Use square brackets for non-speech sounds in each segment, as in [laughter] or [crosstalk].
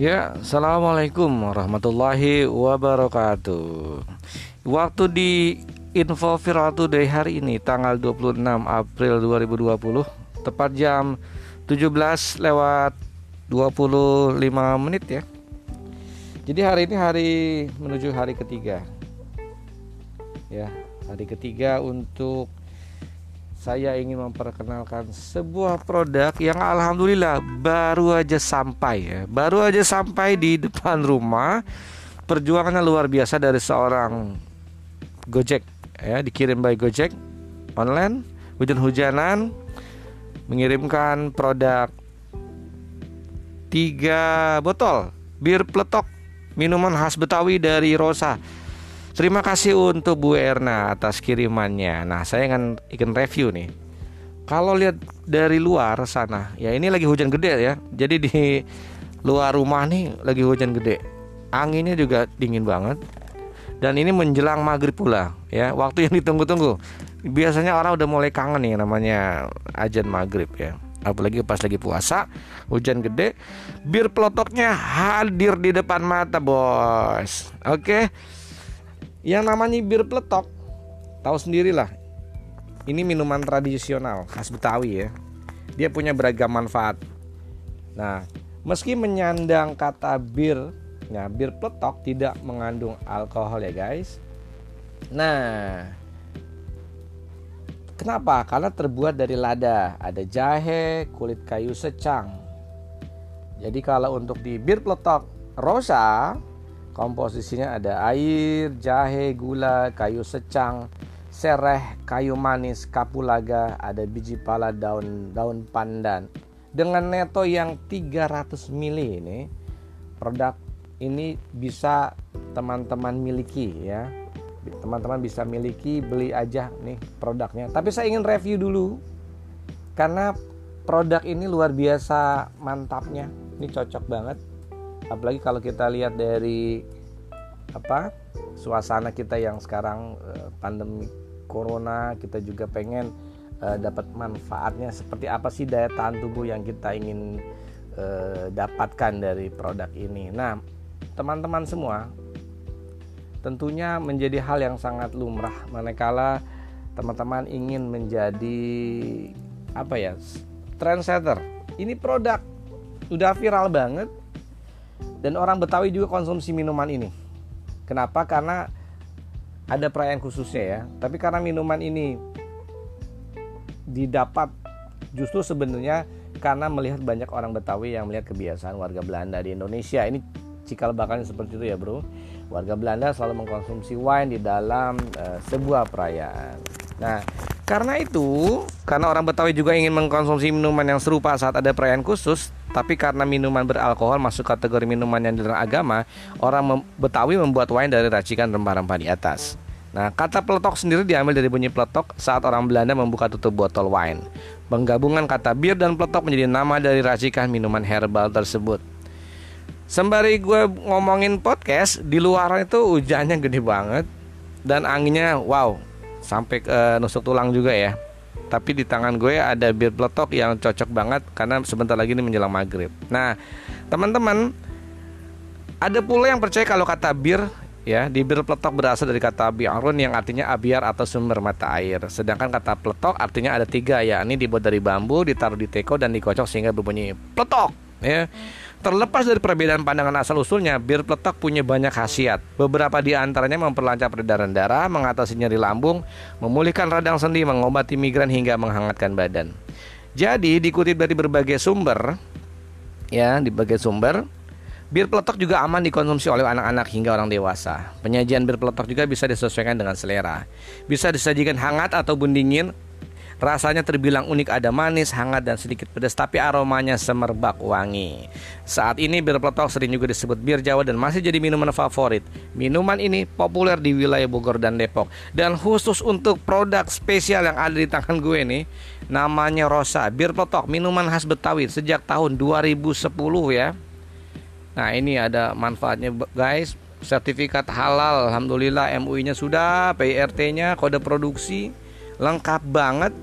Ya, Assalamualaikum warahmatullahi wabarakatuh. Waktu di Info Viral Today hari ini tanggal 26 April 2020 Tepat jam 17 lewat 25 menit ya. Jadi hari ini hari menuju hari ketiga. Ya, hari ketiga untuk saya ingin memperkenalkan sebuah produk yang alhamdulillah baru aja sampai ya. Baru aja sampai di depan rumah. Perjuangannya luar biasa dari seorang Gojek ya, dikirim by Gojek online hujan-hujanan mengirimkan produk tiga botol bir peletok minuman khas Betawi dari Rosa Terima kasih untuk Bu Erna atas kirimannya. Nah, saya akan ingin review nih. Kalau lihat dari luar sana, ya ini lagi hujan gede ya. Jadi di luar rumah nih lagi hujan gede. Anginnya juga dingin banget. Dan ini menjelang maghrib pula ya, waktu yang ditunggu-tunggu. Biasanya orang udah mulai kangen nih namanya ajan maghrib ya. Apalagi pas lagi puasa, hujan gede, bir pelotoknya hadir di depan mata bos. Oke. Yang namanya bir peletok Tahu sendirilah. Ini minuman tradisional khas Betawi ya. Dia punya beragam manfaat. Nah meski menyandang kata bir Nah bir peletok tidak mengandung alkohol ya guys. Nah Kenapa? Karena terbuat dari lada. Ada jahe, kulit kayu secang. Jadi kalau untuk di bir peletok rosa Komposisinya ada air, jahe, gula, kayu secang, sereh, kayu manis, kapulaga, ada biji pala daun daun pandan. Dengan neto yang 300 ml ini, produk ini bisa teman-teman miliki ya. Teman-teman bisa miliki, beli aja nih produknya. Tapi saya ingin review dulu karena produk ini luar biasa mantapnya. Ini cocok banget apalagi kalau kita lihat dari apa suasana kita yang sekarang eh, pandemi corona kita juga pengen uh, dapat manfaatnya seperti apa sih daya tahan tubuh yang kita ingin uh, dapatkan dari produk ini. Nah, teman-teman semua tentunya menjadi hal yang sangat lumrah manakala teman-teman ingin menjadi apa ya trendsetter. Ini produk udah viral banget dan orang Betawi juga konsumsi minuman ini. Kenapa? Karena ada perayaan khususnya ya. Tapi karena minuman ini didapat justru sebenarnya karena melihat banyak orang Betawi yang melihat kebiasaan warga Belanda di Indonesia. Ini cikal bakalnya seperti itu ya, Bro. Warga Belanda selalu mengkonsumsi wine di dalam uh, sebuah perayaan. Nah, karena itu, karena orang Betawi juga ingin mengkonsumsi minuman yang serupa saat ada perayaan khusus, tapi karena minuman beralkohol masuk kategori minuman yang dilarang agama, orang Betawi membuat wine dari racikan rempah-rempah di atas. Nah, kata peletok sendiri diambil dari bunyi peletok saat orang Belanda membuka tutup botol wine. Penggabungan kata bir dan peletok menjadi nama dari racikan minuman herbal tersebut. Sembari gue ngomongin podcast, di luar itu hujannya gede banget dan anginnya wow sampai ke nusuk tulang juga ya tapi di tangan gue ada bir peletok yang cocok banget karena sebentar lagi ini menjelang maghrib. Nah, teman-teman, ada pula yang percaya kalau kata bir ya di bir peletok berasal dari kata biarun yang artinya abiar atau sumber mata air. Sedangkan kata peletok artinya ada tiga ya, ini dibuat dari bambu, ditaruh di teko dan dikocok sehingga berbunyi peletok. Ya. Terlepas dari perbedaan pandangan asal-usulnya, bir peletok punya banyak khasiat. Beberapa di antaranya memperlancar peredaran darah, mengatasi nyeri lambung, memulihkan radang sendi, mengobati migran hingga menghangatkan badan. Jadi dikutip dari berbagai sumber, ya di berbagai sumber, bir peletok juga aman dikonsumsi oleh anak-anak hingga orang dewasa. Penyajian bir peletok juga bisa disesuaikan dengan selera. Bisa disajikan hangat ataupun dingin, Rasanya terbilang unik ada manis, hangat dan sedikit pedas tapi aromanya semerbak wangi. Saat ini bir peletok sering juga disebut bir Jawa dan masih jadi minuman favorit. Minuman ini populer di wilayah Bogor dan Depok dan khusus untuk produk spesial yang ada di tangan gue nih namanya Rosa bir peletok minuman khas Betawi sejak tahun 2010 ya. Nah, ini ada manfaatnya guys. Sertifikat halal, alhamdulillah MUI-nya sudah, PIRT-nya, kode produksi lengkap banget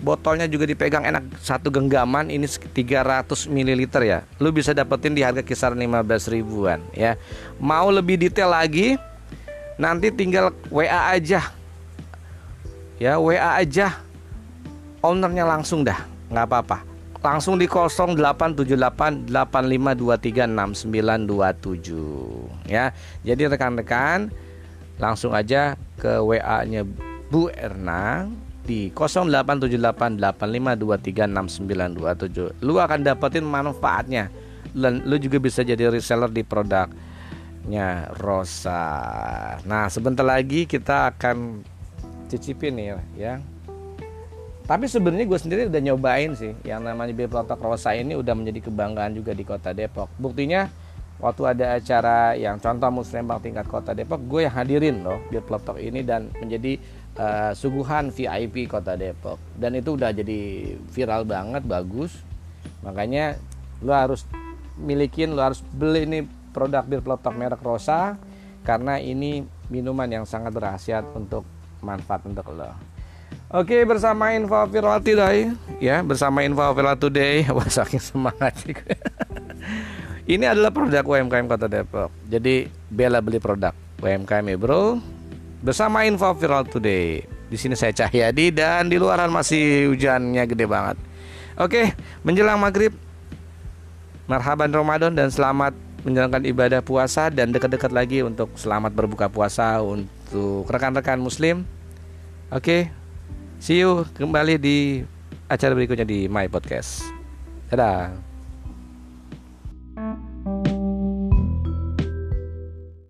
botolnya juga dipegang enak. Satu genggaman ini 300 ml ya. Lu bisa dapetin di harga kisaran 15 ribuan ya. Mau lebih detail lagi nanti tinggal WA aja. Ya WA aja. Ownernya langsung dah nggak apa-apa. Langsung di 088235236927 ya. Jadi rekan-rekan langsung aja ke WA nya Bu Erna di 087885236927. Lu akan dapetin manfaatnya. Dan lu juga bisa jadi reseller di produknya Rosa. Nah, sebentar lagi kita akan cicipin nih ya. Tapi sebenarnya gue sendiri udah nyobain sih yang namanya bir plotok Rosa ini udah menjadi kebanggaan juga di kota Depok. Buktinya waktu ada acara yang contoh musrembang tingkat kota Depok, gue yang hadirin loh bir plotok ini dan menjadi uh, suguhan VIP Kota Depok. Dan itu udah jadi viral banget bagus. Makanya lo harus milikin lo harus beli ini produk bir peletok merek Rosa karena ini minuman yang sangat berhasiat untuk manfaat untuk lo. Oke bersama info viral today ya bersama info viral today [laughs] wah semangat sih [laughs] ini adalah produk UMKM Kota Depok. Jadi bela beli produk UMKM ya bro bersama info viral today. Di sini saya Cahyadi dan di luaran masih hujannya gede banget. Oke, menjelang maghrib, marhaban Ramadan dan selamat menjalankan ibadah puasa dan dekat-dekat lagi untuk selamat berbuka puasa untuk rekan-rekan Muslim. Oke, see you kembali di acara berikutnya di My Podcast. Dadah.